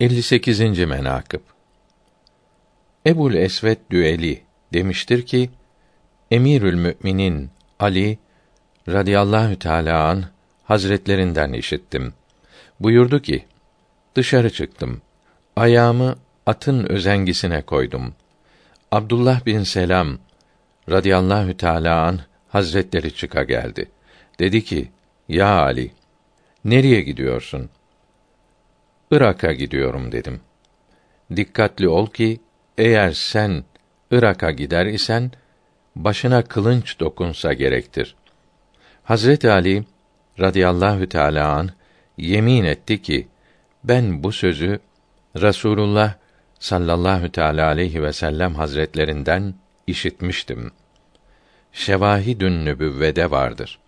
58. menakıb Ebul Esved Düeli demiştir ki Emirül Müminin Ali radıyallahu teala an hazretlerinden işittim. Buyurdu ki: Dışarı çıktım. Ayağımı atın özengisine koydum. Abdullah bin Selam radıyallahu teala an hazretleri çıka geldi. Dedi ki: Ya Ali, nereye gidiyorsun? Irak'a gidiyorum dedim. Dikkatli ol ki eğer sen Irak'a gider isen başına kılınç dokunsa gerektir. Hazret Ali radıyallahu teala an yemin etti ki ben bu sözü Rasulullah sallallahu teala aleyhi ve sellem hazretlerinden işitmiştim. Şevahidün nübüvvede vardır.